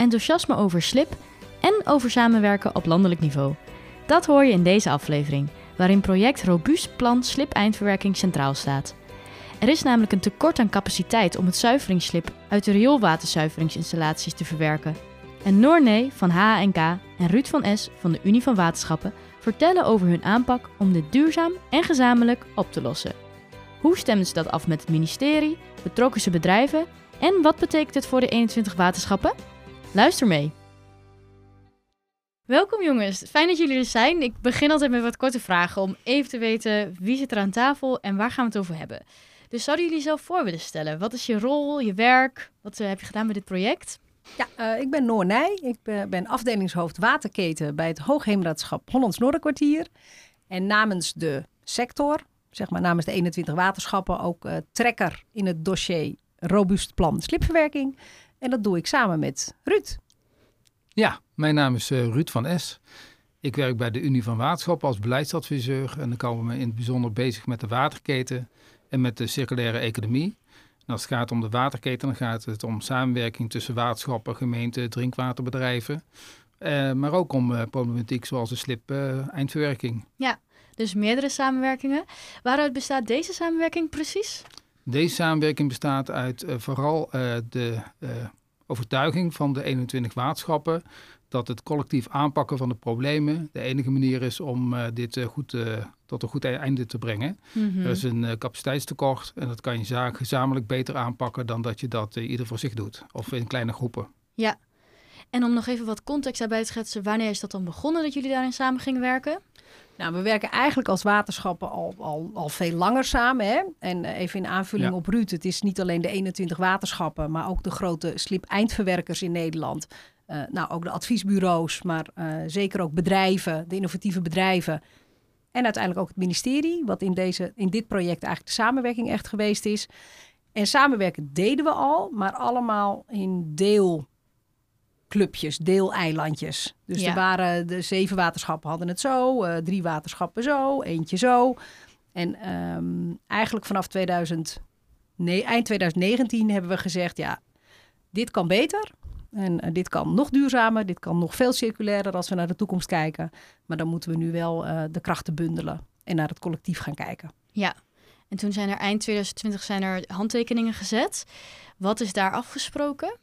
enthousiasme over slip en over samenwerken op landelijk niveau. Dat hoor je in deze aflevering, waarin project Robuust Plan Slip Eindverwerking centraal staat. Er is namelijk een tekort aan capaciteit om het zuiveringsslip uit de rioolwaterzuiveringsinstallaties te verwerken. En Noornee van HNK en Ruud van S van de Unie van Waterschappen vertellen over hun aanpak om dit duurzaam en gezamenlijk op te lossen. Hoe stemmen ze dat af met het ministerie, betrokken ze bedrijven en wat betekent het voor de 21 waterschappen? Luister mee. Welkom jongens, fijn dat jullie er zijn. Ik begin altijd met wat korte vragen om even te weten wie zit er aan tafel en waar gaan we het over hebben. Dus zouden jullie zelf voor willen stellen? Wat is je rol, je werk? Wat eh, heb je gedaan met dit project? Ja, uh, ik ben Noor Nij. Ik ben afdelingshoofd waterketen bij het Hoogheemraadschap Hollands Noorderkwartier. En namens de sector, zeg maar namens de 21 waterschappen, ook uh, trekker in het dossier Robuust Plan Slipverwerking. En dat doe ik samen met Ruud. Ja, mijn naam is uh, Ruud van S. Ik werk bij de Unie van Waterschappen als beleidsadviseur. En dan komen we in het bijzonder bezig met de waterketen en met de circulaire economie. En als het gaat om de waterketen, dan gaat het om samenwerking tussen waterschappen, gemeenten, drinkwaterbedrijven. Uh, maar ook om uh, problematiek zoals de slip uh, eindverwerking. Ja, dus meerdere samenwerkingen. Waaruit bestaat deze samenwerking precies? Deze samenwerking bestaat uit vooral de overtuiging van de 21 waterschappen dat het collectief aanpakken van de problemen de enige manier is om dit goed, tot een goed einde te brengen. Mm -hmm. Er is een capaciteitstekort en dat kan je zaak gezamenlijk beter aanpakken dan dat je dat ieder voor zich doet of in kleine groepen. Ja, en om nog even wat context daarbij te schetsen, wanneer is dat dan begonnen dat jullie daarin samen gingen werken? Nou, we werken eigenlijk als waterschappen al, al, al veel langer samen. Hè? En even in aanvulling ja. op Ruud, het is niet alleen de 21 waterschappen, maar ook de grote slip-eindverwerkers in Nederland. Uh, nou, ook de adviesbureaus, maar uh, zeker ook bedrijven, de innovatieve bedrijven. En uiteindelijk ook het ministerie, wat in, deze, in dit project eigenlijk de samenwerking echt geweest is. En samenwerken deden we al, maar allemaal in deelclubjes, deeleilandjes. Dus ja. er waren de zeven waterschappen hadden het zo, uh, drie waterschappen zo, eentje zo. En um, eigenlijk vanaf 2000, nee, eind 2019 hebben we gezegd, ja, dit kan beter. En uh, dit kan nog duurzamer, dit kan nog veel circulairder als we naar de toekomst kijken. Maar dan moeten we nu wel uh, de krachten bundelen en naar het collectief gaan kijken. Ja, en toen zijn er eind 2020 zijn er handtekeningen gezet. Wat is daar afgesproken?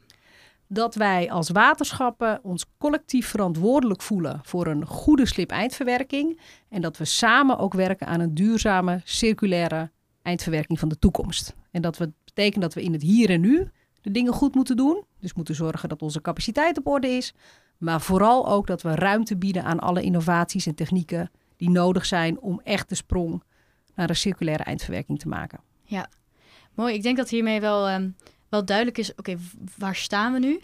Dat wij als waterschappen ons collectief verantwoordelijk voelen voor een goede slip-eindverwerking. En dat we samen ook werken aan een duurzame, circulaire eindverwerking van de toekomst. En dat we, betekent dat we in het hier en nu de dingen goed moeten doen. Dus moeten zorgen dat onze capaciteit op orde is. Maar vooral ook dat we ruimte bieden aan alle innovaties en technieken die nodig zijn om echt de sprong naar een circulaire eindverwerking te maken. Ja, mooi. Ik denk dat hiermee wel, um, wel duidelijk is, oké, okay, waar staan we nu?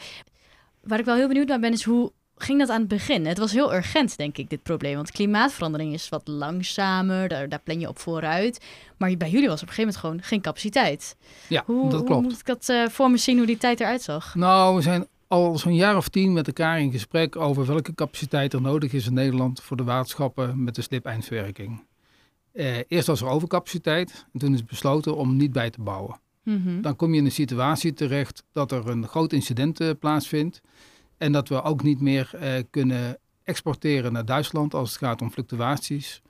Waar ik wel heel benieuwd naar ben, is hoe ging dat aan het begin? Het was heel urgent, denk ik, dit probleem. Want klimaatverandering is wat langzamer, daar, daar plan je op vooruit. Maar bij jullie was op een gegeven moment gewoon geen capaciteit. Ja, hoe, dat klopt. Hoe moet ik dat uh, voor me zien, hoe die tijd eruit zag? Nou, we zijn al zo'n jaar of tien met elkaar in gesprek over welke capaciteit er nodig is in Nederland voor de waterschappen met de slip-eindverwerking. Uh, eerst was er overcapaciteit en toen is besloten om niet bij te bouwen. -hmm. Dan kom je in een situatie terecht dat er een groot incident uh, plaatsvindt. En dat we ook niet meer uh, kunnen exporteren naar Duitsland als het gaat om fluctuaties.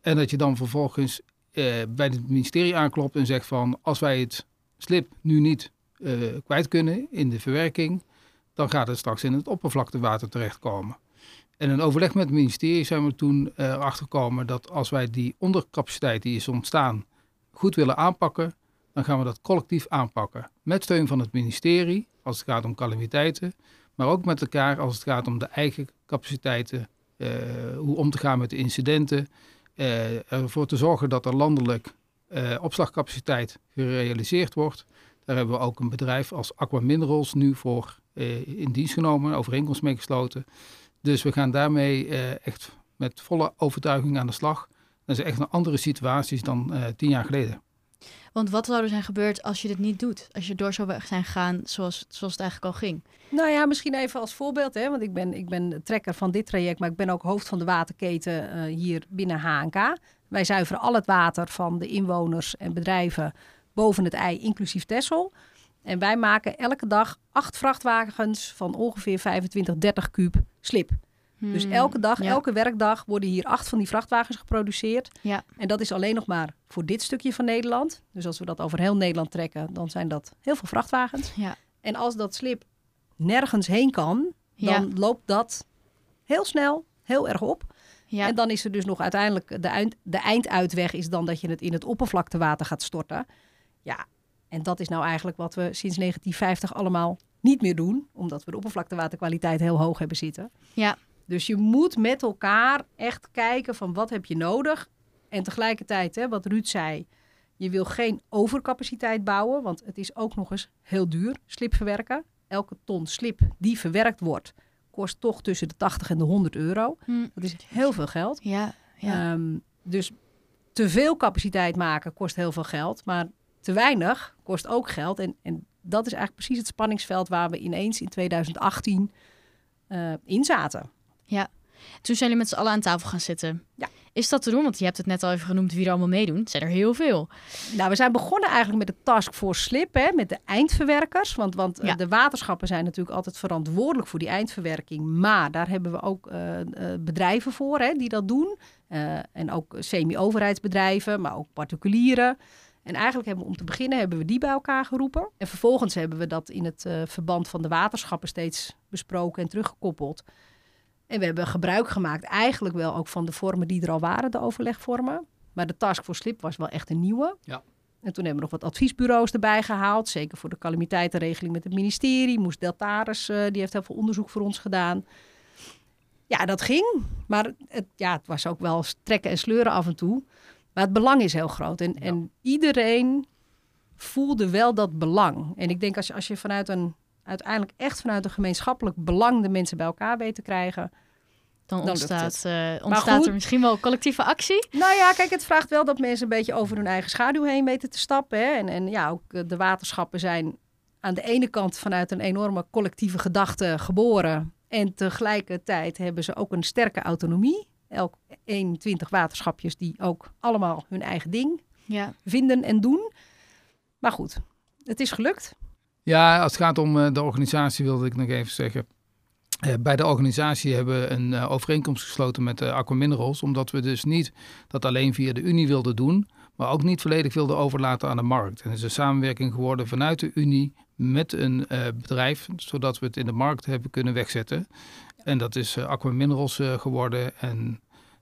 En dat je dan vervolgens uh, bij het ministerie aanklopt en zegt van als wij het slip nu niet kwijt kunnen in de verwerking, dan gaat het straks in het oppervlaktewater terechtkomen. En in overleg met het ministerie zijn we toen erachter gekomen dat als wij die ondercapaciteit die is ontstaan goed willen aanpakken, dan gaan we dat collectief aanpakken. Met steun van het ministerie als het gaat om calamiteiten maar ook met elkaar als het gaat om de eigen capaciteiten, uh, hoe om te gaan met de incidenten, uh, ervoor te zorgen dat er landelijk uh, opslagcapaciteit gerealiseerd wordt. Daar hebben we ook een bedrijf als Aqua Minerals nu voor in dienst genomen, overeenkomst mee gesloten. Dus we gaan daarmee echt met volle overtuiging aan de slag. Dat is echt een andere situaties dan tien jaar geleden. Want wat zou er zijn gebeurd als je dit niet doet? Als je door zou zijn gegaan zoals, zoals het eigenlijk al ging? Nou ja, misschien even als voorbeeld. Hè? Want ik ben, ik ben trekker van dit traject, maar ik ben ook hoofd van de waterketen uh, hier binnen HNK. Wij zuiveren al het water van de inwoners en bedrijven boven het ei, inclusief Tessel. En wij maken elke dag acht vrachtwagens van ongeveer 25, 30 kuub slip. Dus Hmm, elke dag, ja. elke werkdag worden hier acht van die vrachtwagens geproduceerd. Ja. En dat is alleen nog maar voor dit stukje van Nederland. Dus als we dat over heel Nederland trekken, dan zijn dat heel veel vrachtwagens. Ja. En als dat slip nergens heen kan, dan loopt dat heel snel, heel erg op. Ja. En dan is er dus nog uiteindelijk de, eind, de einduitweg is dan dat je het in het oppervlaktewater gaat storten. Ja, en dat is nou eigenlijk wat we sinds 1950 allemaal niet meer doen, omdat we de oppervlaktewaterkwaliteit heel hoog hebben zitten. Ja. Dus je moet met elkaar echt kijken van wat heb je nodig. En tegelijkertijd, hè, wat Ruud zei, je wil geen overcapaciteit bouwen, want het is ook nog eens heel duur, slip verwerken. Elke ton slip die verwerkt wordt, kost toch tussen de 80 en de 100 euro. Hm, Dat is heel veel geld. ja. Ja. Ehm, dus te veel capaciteit maken kost heel veel geld, maar te weinig kost ook geld. En, en dat is eigenlijk precies het spanningsveld waar we ineens in 2018 eh, in zaten. Toen zijn jullie met z'n allen aan tafel gaan zitten. Ja. Is dat te doen? Want je hebt het net al even genoemd wie er allemaal meedoen. Het zijn er heel veel. Nou, we zijn begonnen eigenlijk met de taskforce slip, hè, met de eindverwerkers. Want, want eh, Ja. de waterschappen zijn natuurlijk altijd verantwoordelijk voor die eindverwerking. Maar daar hebben we ook eh, eh, bedrijven voor hè, die dat doen. En ook semi-overheidsbedrijven, maar ook particulieren. En eigenlijk hebben we om te beginnen hebben we die bij elkaar geroepen. En vervolgens hebben we dat in het verband van de waterschappen steeds besproken en teruggekoppeld. En we hebben gebruik gemaakt eigenlijk wel ook van de vormen die er al waren, de overlegvormen. Maar de task for slip was wel echt een nieuwe. Ja. En toen hebben we nog wat adviesbureaus erbij gehaald. Zeker voor de calamiteitenregeling met het ministerie. Moes Deltaris, eh, die heeft heel veel onderzoek voor ons gedaan. Ja, dat ging. Maar het, ja, het was ook wel trekken en sleuren af en toe. Maar het belang is heel groot. En, Ja. en iedereen voelde wel dat belang. En ik denk als je, als je vanuit een, uiteindelijk echt vanuit een gemeenschappelijk belang de mensen bij elkaar weet te krijgen. Dan ontstaat, eh, ontstaat goed. er misschien wel collectieve actie. Nou ja, kijk, het vraagt wel dat mensen een beetje over hun eigen schaduw heen weten te stappen. Hè? En, en ja, ook eh, de waterschappen zijn aan de ene kant vanuit een enorme collectieve gedachte geboren. En tegelijkertijd hebben ze ook een sterke autonomie. Elk 21 waterschapjes die ook allemaal hun eigen ding Ja. vinden en doen. Maar goed, het is gelukt. Ja, als het gaat om eh, de organisatie wilde ik nog even zeggen. Eh, bij de organisatie hebben we een eh, overeenkomst gesloten met Aqua Minerals. Omdat we dus niet dat alleen via de Unie wilden doen. Maar ook niet volledig wilden overlaten aan de markt. En het is een samenwerking geworden vanuit de Unie met een bedrijf. Zodat we het in de markt hebben kunnen wegzetten. En dat is Aqua Minerals geworden. En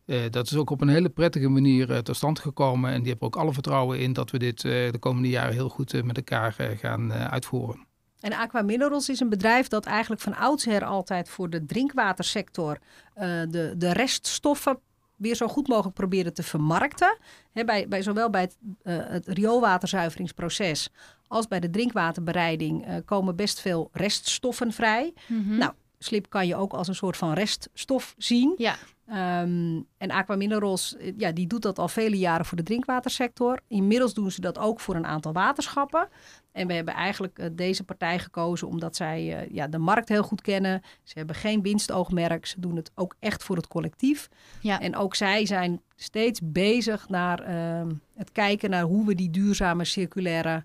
eh, dat is ook op een hele prettige manier eh, tot stand gekomen. En die hebben ook alle vertrouwen in dat we dit eh, de komende jaren heel goed met elkaar eh, gaan eh, uitvoeren. En Aqua Minerals is een bedrijf dat eigenlijk van oudsher altijd voor de drinkwatersector eh, de, de reststoffen weer zo goed mogelijk probeerde te vermarkten. Hè, bij, bij, zowel bij het, eh, het rioolwaterzuiveringsproces als bij de drinkwaterbereiding eh, komen best veel reststoffen vrij. Mhm. Nou, Slip kan je ook als een soort van reststof zien. Ja. Ehm, en Aqua Minerals, eh, ja, die doet dat al vele jaren voor de drinkwatersector. Inmiddels doen ze dat ook voor een aantal waterschappen. En we hebben eigenlijk eh, deze partij gekozen omdat zij eh, ja, de markt heel goed kennen. Ze hebben geen winstoogmerk. Ze doen het ook echt voor het collectief. Ja. En ook zij zijn steeds bezig naar ehm, het kijken naar hoe we die duurzame circulaire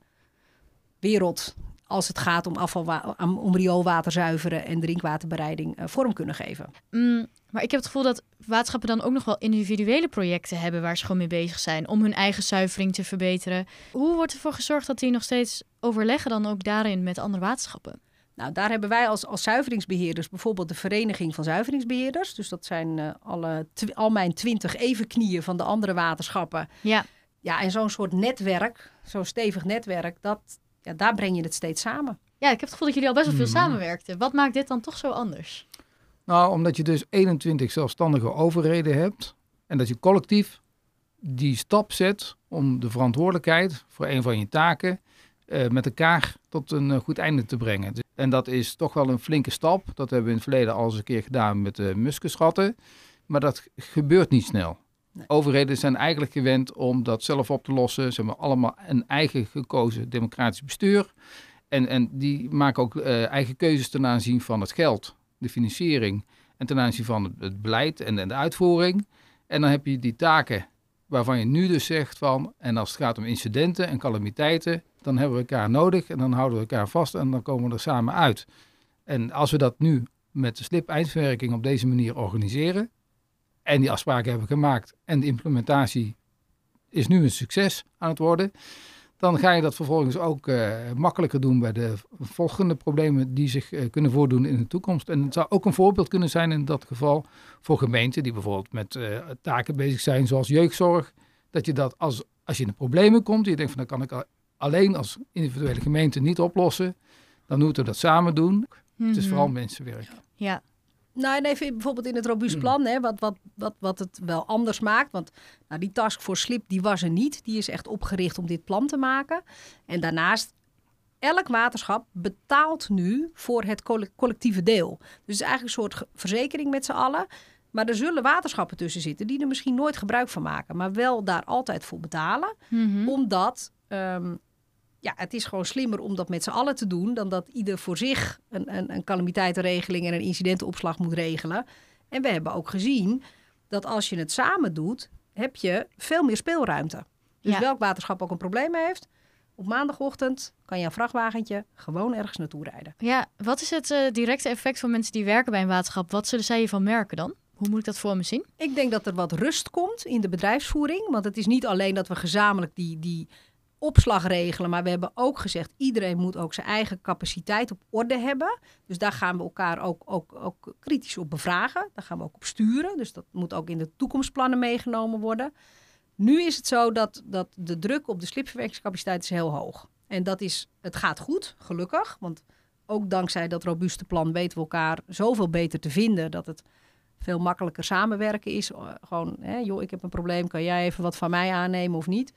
wereld als het gaat om, afvalwa- om, rioolwater zuiveren en drinkwaterbereiding vorm kunnen geven. Mm, maar ik heb het gevoel dat waterschappen dan ook nog wel individuele projecten hebben waar ze gewoon mee bezig zijn om hun eigen zuivering te verbeteren. Hoe wordt ervoor gezorgd dat die nog steeds overleggen dan ook daarin met andere waterschappen? Nou, daar hebben wij als, als zuiveringsbeheerders bijvoorbeeld de Vereniging van Zuiveringsbeheerders. Dus dat zijn eh, alle, tw- al mijn twintig evenknieën van de andere waterschappen. Ja, Ja, en zo'n soort netwerk, zo'n stevig netwerk, dat, ja, daar breng je het steeds samen. ja, ik heb het gevoel dat jullie al best wel veel Mhm. samenwerkten. Wat maakt dit dan toch zo anders? Nou, omdat je dus 21 zelfstandige overheden hebt en dat je collectief die stap zet om de verantwoordelijkheid voor een van je taken eh, met elkaar tot een eh, goed einde te brengen. Dus- En dat is toch wel een flinke stap. Dat hebben we in het verleden al eens een keer gedaan met de muskenschatten. Maar dat gebeurt niet snel. Nee. Overheden zijn eigenlijk gewend om dat zelf op te lossen. Ze hebben allemaal een eigen gekozen democratisch bestuur. En, en die maken ook eh, eigen keuzes ten aanzien van het geld, de financiering en ten aanzien van het, beleid en, de uitvoering. En dan heb je die taken waarvan je nu dus zegt van, en als het gaat om incidenten en calamiteiten, dan hebben we elkaar nodig en dan houden we elkaar vast en dan komen we er samen uit. En als we dat nu met de slip-eindverwerking op deze manier organiseren en die afspraken hebben gemaakt en de implementatie is nu een succes aan het worden, dan ga je dat vervolgens ook uh, makkelijker doen bij de volgende problemen die zich uh, kunnen voordoen in de toekomst. En het zou ook een voorbeeld kunnen zijn in dat geval voor gemeenten die bijvoorbeeld met uh, taken bezig zijn zoals jeugdzorg. Dat je dat als, als je in de problemen komt, je denkt van dan kan ik alleen als individuele gemeente niet oplossen, dan moeten we dat samen doen. Mm -hmm. Het is vooral Mhm. mensenwerk. Ja, Nou, en even bijvoorbeeld in het robuust plan, hè, wat, wat, wat, wat het wel anders maakt. Want nou, die taskforce slip, die was er niet. Die is echt opgericht om dit plan te maken. En daarnaast, elk waterschap betaalt nu voor het colle- collectieve deel. Dus het is eigenlijk een soort verzekering met z'n allen. Maar er zullen waterschappen tussen zitten die er misschien nooit gebruik van maken. Maar wel daar altijd voor betalen. Mhm. Omdat ehm, ja, het is gewoon slimmer om dat met z'n allen te doen... dan dat ieder voor zich een, een, een calamiteitenregeling en een incidentenopslag moet regelen. En we hebben ook gezien dat als je het samen doet, heb je veel meer speelruimte. Dus Ja. welk waterschap ook een probleem heeft... op maandagochtend kan je een vrachtwagentje gewoon ergens naartoe rijden. ja, wat is het eh, directe effect van mensen die werken bij een waterschap? Wat zullen zij hiervan merken dan? Hoe moet ik dat voor me zien? Ik denk dat er wat rust komt in de bedrijfsvoering. Want het is niet alleen dat we gezamenlijk die, die opslag regelen. Maar we hebben ook gezegd, iedereen moet ook zijn eigen capaciteit op orde hebben. Dus daar gaan we elkaar ook, ook, ook kritisch op bevragen. Daar gaan we ook op sturen. Dus dat moet ook in de toekomstplannen meegenomen worden. Nu is het zo dat, dat de druk op de slipverwerkingscapaciteit is heel hoog. En dat is, het gaat goed, gelukkig. Want ook dankzij dat robuuste plan weten we elkaar zoveel beter te vinden. Dat het veel makkelijker samenwerken is. Eh, Gewoon, hè, joh, ik heb een probleem, kan jij even wat van mij aannemen of niet?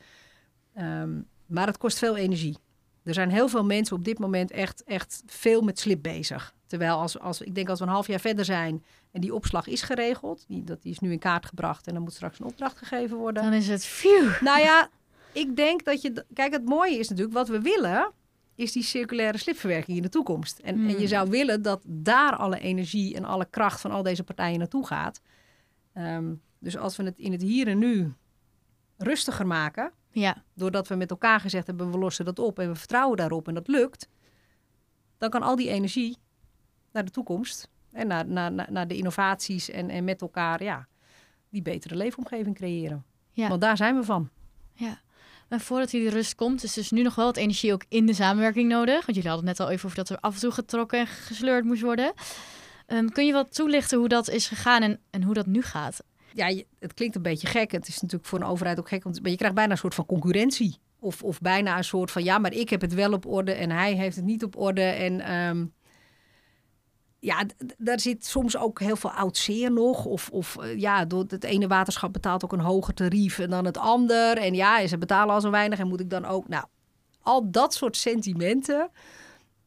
Ehm, maar het kost veel energie. Er zijn heel veel mensen op dit moment echt, echt veel met slip bezig. Terwijl als, als, ik denk als we een half jaar verder zijn en die opslag is geregeld, die, dat die is nu in kaart gebracht en dan moet straks een opdracht gegeven worden. Dan is het phew. Nou ja, ik denk dat je. Kijk, het mooie is natuurlijk, wat we willen, is die circulaire slipverwerking in de toekomst. En, en je Hmm. zou willen dat daar alle energie en alle kracht van al deze partijen naartoe gaat. Ehm, dus als we het in het hier en nu rustiger maken, Ja, doordat we met elkaar gezegd hebben, we lossen dat op en we vertrouwen daarop en dat lukt, dan kan al die energie naar de toekomst en naar, naar, naar, de innovaties en, en met elkaar, ja, die betere leefomgeving creëren. Ja. Want daar zijn we van. ja. Maar voordat die rust komt, is dus nu nog wel wat energie ook in de samenwerking nodig. Want jullie hadden het net al even over dat er af en toe getrokken en gesleurd moest worden. Ehm, kun je wat toelichten hoe dat is gegaan en, en hoe dat nu gaat? Ja, het klinkt een beetje gek. Het is natuurlijk voor een overheid ook gek. Want je krijgt bijna een soort van concurrentie. Of, of bijna een soort van ja, maar ik heb het wel op orde en hij heeft het niet op orde. En ehm, ja, daar zit soms ook heel veel oud zeer nog. Of, of eh, ja, door het ene waterschap betaalt ook een hoger tarief dan het ander. En ja, ze betalen al zo weinig en moet ik dan ook. Nou, al dat soort sentimenten.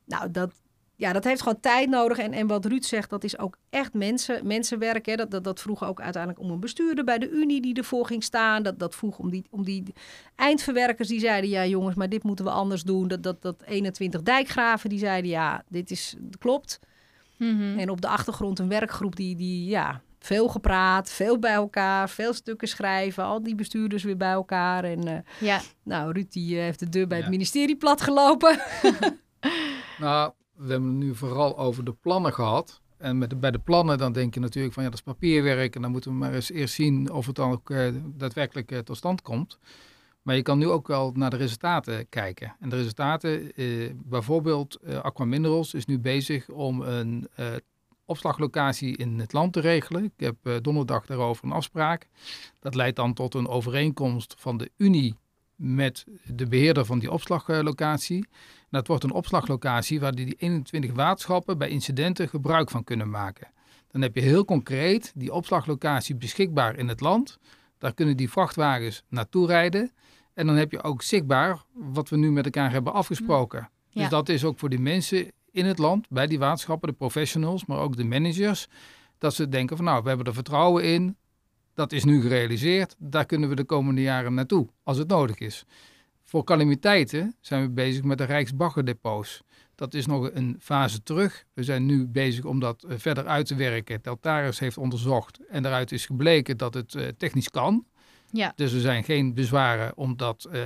Nou, dat, ja, dat heeft gewoon tijd nodig. En, en wat Ruud zegt, dat is ook echt mensen, mensenwerk. Hè. Dat, dat, dat vroeg ook uiteindelijk om een bestuurder bij de Unie die ervoor ging staan. Dat, dat vroeg om die, om die eindverwerkers die zeiden... ja jongens, maar dit moeten we anders doen. Dat, dat, dat 21 dijkgraven die zeiden ja, dit is, klopt. Mhm. En op de achtergrond een werkgroep die, die ja, veel gepraat, veel bij elkaar, veel stukken schrijven. Al die bestuurders weer bij elkaar. En eh, Ja, nou, Ruud die eh, heeft de deur bij Ja. het ministerie platgelopen. Nou, we hebben het nu vooral over de plannen gehad. En met bij de plannen dan denk je natuurlijk van ja, dat is papierwerk. En dan moeten we maar eens eerst zien of het dan ook eh, daadwerkelijk eh, tot stand komt. Maar je kan nu ook wel naar de resultaten kijken. En de resultaten, eh, bijvoorbeeld Aqua Minerals is nu bezig om een opslaglocatie in het land te regelen. Ik heb donderdag daarover een afspraak. Dat leidt dan tot een overeenkomst van de Unie met de beheerder van die opslaglocatie. Dat wordt een opslaglocatie waar die die 21 waterschappen bij incidenten gebruik van kunnen maken. Dan heb je heel concreet die opslaglocatie beschikbaar in het land. Daar kunnen die vrachtwagens naartoe rijden. En dan heb je ook zichtbaar wat we nu met elkaar hebben afgesproken. Ja. Dus dat is ook voor die mensen in het land, bij die waterschappen, de professionals, maar ook de managers. Dat ze denken van nou, we hebben er vertrouwen in. Dat is nu gerealiseerd. Daar kunnen we de komende jaren naartoe, als het nodig is. Voor calamiteiten zijn we bezig met de Rijksbaggerdepots. Dat is nog een fase terug. We zijn nu bezig om dat eh, verder uit te werken. Deltaris heeft onderzocht en daaruit is gebleken dat het eh, technisch kan. Ja. Dus er zijn geen bezwaren om dat uh,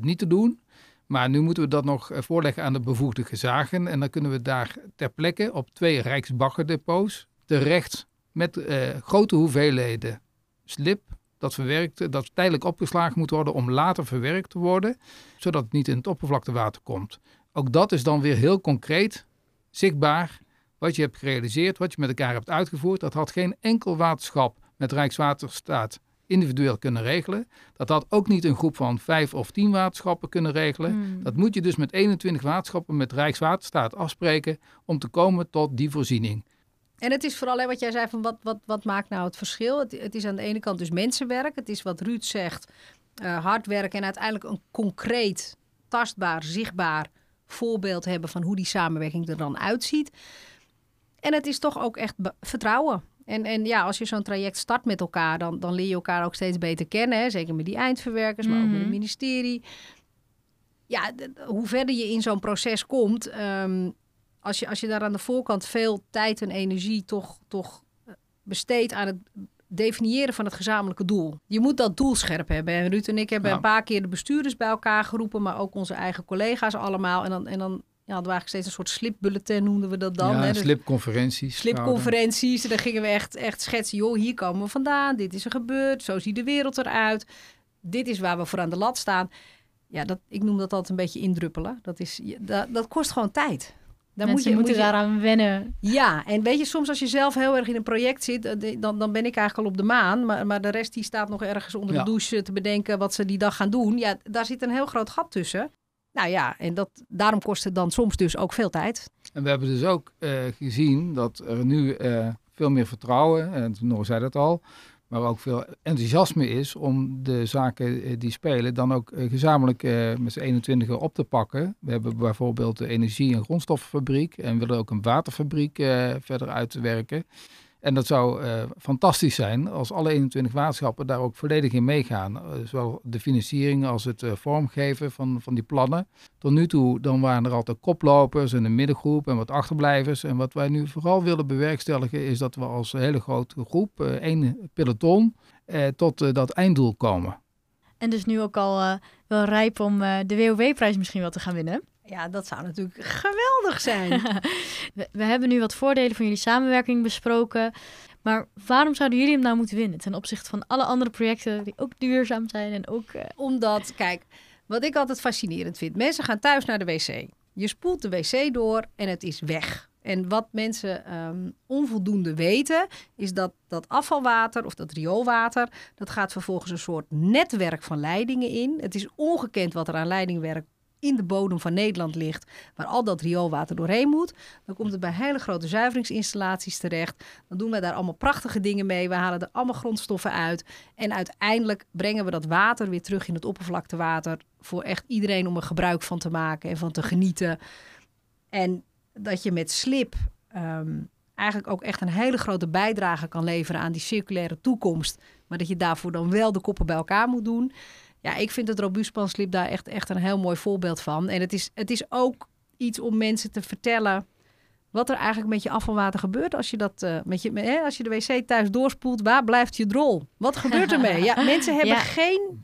niet te doen. Maar nu moeten we dat nog voorleggen aan de bevoegde gezagen. En dan kunnen we daar ter plekke op twee Rijksbaggerdepots terecht met uh, grote hoeveelheden slip dat verwerkt, dat tijdelijk opgeslagen moet worden om later verwerkt te worden, zodat het niet in het oppervlaktewater komt. Ook dat is dan weer heel concreet, zichtbaar, wat je hebt gerealiseerd, wat je met elkaar hebt uitgevoerd. Dat had geen enkel waterschap met Rijkswaterstaat individueel kunnen regelen. Dat had ook niet een groep van vijf of tien waterschappen kunnen regelen. Hmm. Dat moet je dus met 21 waterschappen met Rijkswaterstaat afspreken om te komen tot die voorziening. En het is vooral wat jij zei van wat, wat, wat maakt nou het verschil? Het, het is aan de ene kant dus mensenwerk. Het is wat Ruud zegt, uh, hard werken en uiteindelijk een concreet, tastbaar, zichtbaar voorbeeld hebben van hoe die samenwerking er dan uitziet. En het is toch ook echt vertrouwen. En, en ja, als je zo'n traject start met elkaar, dan, dan leer je elkaar ook steeds beter kennen. Hè? Zeker met die eindverwerkers, maar ook met het mhm. ministerie. Ja, hoe verder je in zo'n proces komt, um, als je, als je daar aan de voorkant veel tijd en energie toch, toch eh, besteedt aan het definiëren van het gezamenlijke doel. Je moet dat doel scherp hebben. En Ruud en ik hebben een paar keer de bestuurders bij elkaar geroepen, maar ook onze eigen collega's allemaal. En dan, en dan ja, hadden we eigenlijk steeds een soort slipbulletin, noemden we dat dan. Ja, hè? Dus slipconferenties. Slipconferenties. En dan gingen we echt, echt schetsen, joh, hier komen we vandaan. Dit is er gebeurd. Zo ziet de wereld eruit. Dit is waar we voor aan de lat staan. Ja, dat, ik noem dat altijd een beetje indruppelen. Dat, is, dat, dat kost gewoon tijd. Dan moet je, moeten moet je, daaraan wennen. Ja, en weet je, soms als je zelf heel erg in een project zit, eh, dan, dan ben ik eigenlijk al op de maan. Maar, maar de rest die staat nog ergens onder de douche te bedenken wat ze die dag gaan doen. Ja, daar zit een heel groot gat tussen. Nou ja, en dat, daarom kost het dan soms dus ook veel tijd. En we hebben dus ook uh, gezien dat er nu uh, veel meer vertrouwen, en Noor zei dat al, maar ook veel enthousiasme is om de zaken eh, die spelen dan ook eh, gezamenlijk eh, met z'n 21 op te pakken. We hebben bijvoorbeeld de energie- en grondstoffenfabriek en willen ook een waterfabriek verder uitwerken. En dat zou uh, fantastisch zijn als alle 21 waterschappen daar ook volledig in meegaan. Uh, zowel de financiering als het uh, vormgeven van, van die plannen. Tot nu toe dan waren er altijd koplopers en een middengroep en wat achterblijvers. En wat wij nu vooral willen bewerkstelligen is dat we als hele grote groep, één peloton, tot dat einddoel komen. En dus nu ook al wel rijp om de WOW-prijs misschien wel te gaan winnen. Ja, dat zou natuurlijk geweldig zijn. we, we, hebben nu wat voordelen van jullie samenwerking besproken. Maar waarom zouden jullie hem nou moeten winnen ten opzichte van alle andere projecten die ook duurzaam zijn en ook. Uh... Omdat, kijk, wat ik altijd fascinerend vind: mensen gaan thuis naar de wc. Je spoelt de wc door en het is weg. En wat mensen um, onvoldoende weten, is dat dat afvalwater of dat rioolwater, dat gaat vervolgens een soort netwerk van leidingen in. Het is ongekend wat er aan leidingwerk in de bodem van Nederland ligt, waar al dat rioolwater doorheen moet. Dan komt het bij hele grote zuiveringsinstallaties terecht. Dan doen we daar allemaal prachtige dingen mee. We halen er allemaal grondstoffen uit. En uiteindelijk brengen we dat water weer terug in het oppervlaktewater voor echt iedereen om er gebruik van te maken en van te genieten. En dat je met slip ehm, eigenlijk ook echt een hele grote bijdrage kan leveren aan die circulaire toekomst. Maar dat je daarvoor dan wel de koppen bij elkaar moet doen. Ja, ik vind het robuustpanslip daar echt, echt een heel mooi voorbeeld van. En het is, het is ook iets om mensen te vertellen wat er eigenlijk met je afvalwater gebeurt als je, dat, uh, met je, hè, als je de wc thuis doorspoelt. Waar blijft je drol? Wat gebeurt ermee? Ja, mensen hebben geen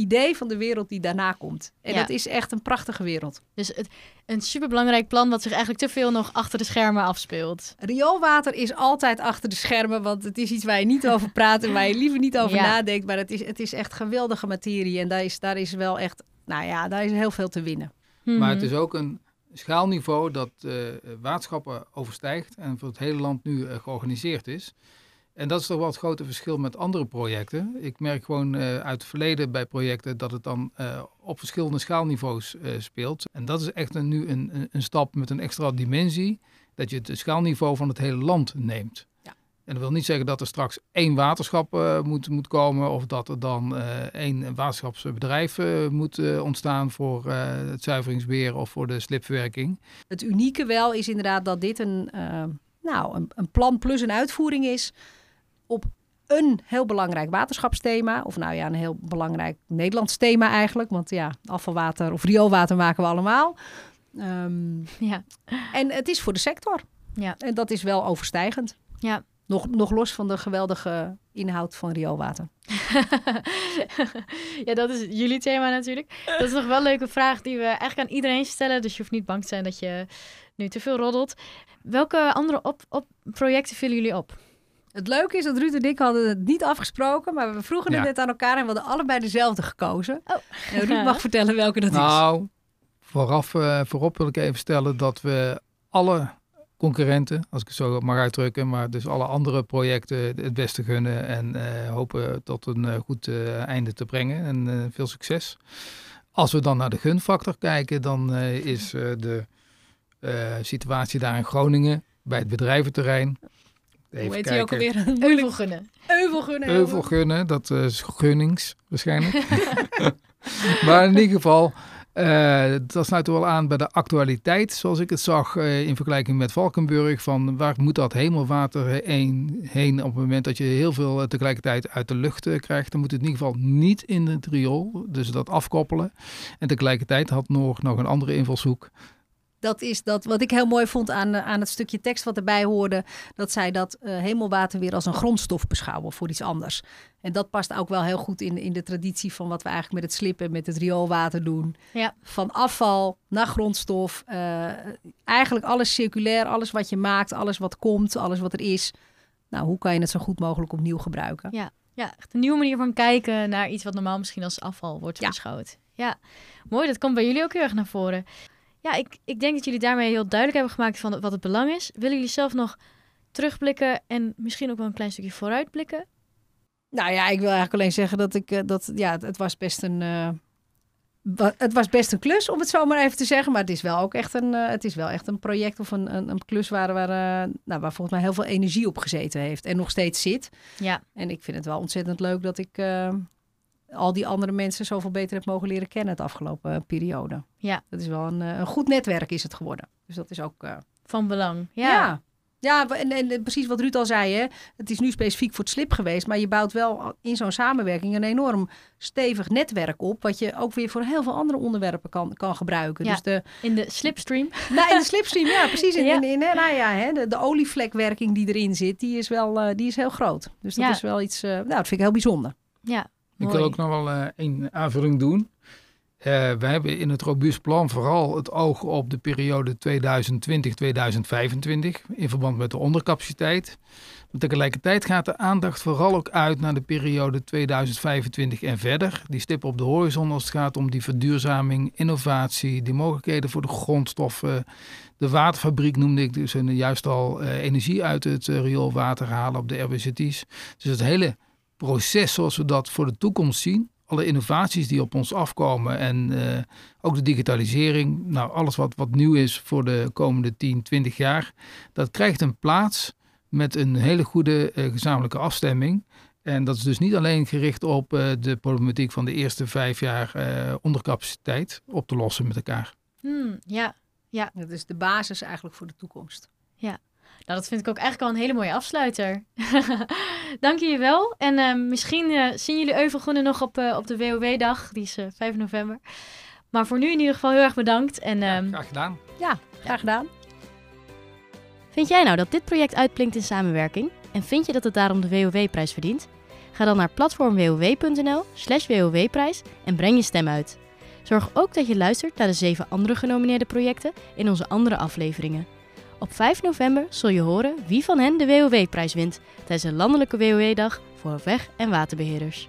idee van de wereld die daarna komt. En dat is echt een prachtige wereld. Dus het, een superbelangrijk plan wat zich eigenlijk te veel nog achter de schermen afspeelt. Rioolwater is altijd achter de schermen, want het is iets waar je niet over praat en waar je liever niet over nadenkt. Maar het is, het is echt geweldige materie en daar is, daar is wel echt, nou ja, daar is heel veel te winnen. Maar het is ook een schaalniveau dat uh, waterschappen overstijgt en voor het hele land nu uh, georganiseerd is. En dat is toch wel het grote verschil met andere projecten. Ik merk gewoon uh, uit het verleden bij projecten dat het dan uh, op verschillende schaalniveaus uh, speelt. En dat is echt een, nu een, een stap met een extra dimensie, dat je het schaalniveau van het hele land neemt. Ja. En dat wil niet zeggen dat er straks één waterschap moet, moet komen of dat er dan één waterschapsbedrijf moet ontstaan voor het zuiveringsbeheer of voor de slipverwerking. Het unieke wel is inderdaad dat dit een, nou, een, een plan plus een uitvoering is op een heel belangrijk waterschapsthema. Of nou ja, een heel belangrijk Nederlands thema eigenlijk. Want ja, afvalwater of rioolwater maken we allemaal. Um, ja. En het is voor de sector. Ja. En dat is wel overstijgend. Ja, Nog, nog los van de geweldige inhoud van rioolwater. ja, dat is jullie thema natuurlijk. Dat is nog wel een leuke vraag die we eigenlijk aan iedereen stellen. Dus je hoeft niet bang te zijn dat je nu te veel roddelt. Welke andere op, op projecten vullen jullie op? Het leuke is dat Ruud en ik hadden het niet afgesproken, maar we vroegen het net aan elkaar en we hadden allebei dezelfde gekozen. Oh. En Ruud mag vertellen welke dat is. Nou, vooraf, uh, voorop wil ik even stellen dat we alle concurrenten, als ik het zo mag uitdrukken, maar dus alle andere projecten het beste gunnen en uh, hopen tot een uh, goed einde te brengen en veel succes. Als we dan naar de gunfactor kijken, dan is de situatie daar in Groningen bij het bedrijventerrein Even Hoe heet ook alweer? Euvelgunnen. Euvelgunnen. Euvelgunnen, dat is gunnings waarschijnlijk. maar in ieder geval, uh, dat sluit wel aan bij de actualiteit, zoals ik het zag uh, in vergelijking met Valkenburg. Van waar moet dat hemelwater heen, heen op het moment dat je heel veel uh, tegelijkertijd uit de lucht krijgt? Dan moet het in ieder geval niet in het riool, dus dat afkoppelen. En tegelijkertijd had nog, nog een andere invalshoek dat is dat wat ik heel mooi vond aan, eh, aan het stukje tekst wat erbij hoorde. Dat zij dat uh, hemelwater weer als een grondstof beschouwen voor iets anders. En dat past ook wel heel goed in, in de traditie van wat we eigenlijk met het slippen, met het rioolwater doen. Ja. Van afval naar grondstof. Uh, eigenlijk alles circulair, alles wat je maakt, alles wat komt, alles wat er is. Nou, hoe kan je het zo goed mogelijk opnieuw gebruiken? Ja, ja echt een nieuwe manier van kijken naar iets wat normaal misschien als afval wordt beschouwd. Ja, mooi. Dat komt bij jullie ook heel erg naar voren. Ja, ik, ik denk dat jullie daarmee heel duidelijk hebben gemaakt van wat het belang is. Willen jullie zelf nog terugblikken en misschien ook wel een klein stukje vooruitblikken? Nou ja, ik wil eigenlijk alleen zeggen dat ik uh, dat ja, het was best een uh, het was best een klus om het zo maar even te zeggen, maar het is wel ook echt een uh, het is wel echt een project of een, een, een klus waar waar, nou, waar volgens mij heel veel energie op gezeten heeft en nog steeds zit. Ja. En ik vind het wel ontzettend leuk dat ik al die andere mensen zoveel beter heb mogen leren kennen het afgelopen eh, periode. Ja. Dat is wel een, eh, een goed netwerk is het geworden. Dus dat is ook... Uh... Van belang, ja. ja. Ja, en, en, precies wat Ruud al zei, hè? het is nu specifiek voor het slip geweest, maar je bouwt wel in zo'n samenwerking een enorm stevig netwerk op, wat je ook weer voor heel veel andere onderwerpen kan, kan gebruiken. Ja, dus de, in de slipstream. Nou, in de slipstream, ja, precies. In, ja. in, nou ja, hè, de, de olievlekwerking die erin zit, die is wel die is heel groot. Dus dat is wel iets, nou, dat vind ik heel bijzonder. Ja, ik wil ook nog wel uh, een aanvulling doen. Uh, we hebben in het robuust plan vooral het oog op de periode 2020-2025 in verband met de ondercapaciteit. Maar tegelijkertijd gaat de aandacht vooral ook uit naar de periode 2025 en verder. Die stip op de horizon als het gaat om die verduurzaming, innovatie, die mogelijkheden voor de grondstoffen. De waterfabriek noemde ik dus juist al uh, energie uit het rioolwater halen op de RBZT's. Dus het hele proces zoals we dat voor de toekomst zien. Alle innovaties die op ons afkomen en uh, ook de digitalisering. Nou, alles wat, wat nieuw is voor de komende 10, 20 jaar. Dat krijgt een plaats met een hele goede uh, gezamenlijke afstemming. En dat is dus niet alleen gericht op uh, de problematiek van de eerste vijf jaar ondercapaciteit op te lossen met elkaar. Hmm, ja, ja. Dat is de basis eigenlijk voor de toekomst. Ja. Nou, dat vind ik ook eigenlijk al een hele mooie afsluiter. Dank jullie wel. En uh, misschien uh, zien jullie Euvelgroene nog op, uh, op de WOW-dag. Die is 5 november. Maar voor nu in ieder geval heel erg bedankt. En, ja, ehm, graag gedaan. Ja, graag gedaan. Vind jij nou dat dit project uitblinkt in samenwerking? En vind je dat het daarom de WOW-prijs verdient? Ga dan naar platformwow.nl slash WOW-prijs en breng je stem uit. Zorg ook dat je luistert naar de zeven andere genomineerde projecten in onze andere afleveringen. Op 5 november zul je horen wie van hen de WOW-prijs wint tijdens de landelijke WOW-dag voor weg- en waterbeheerders.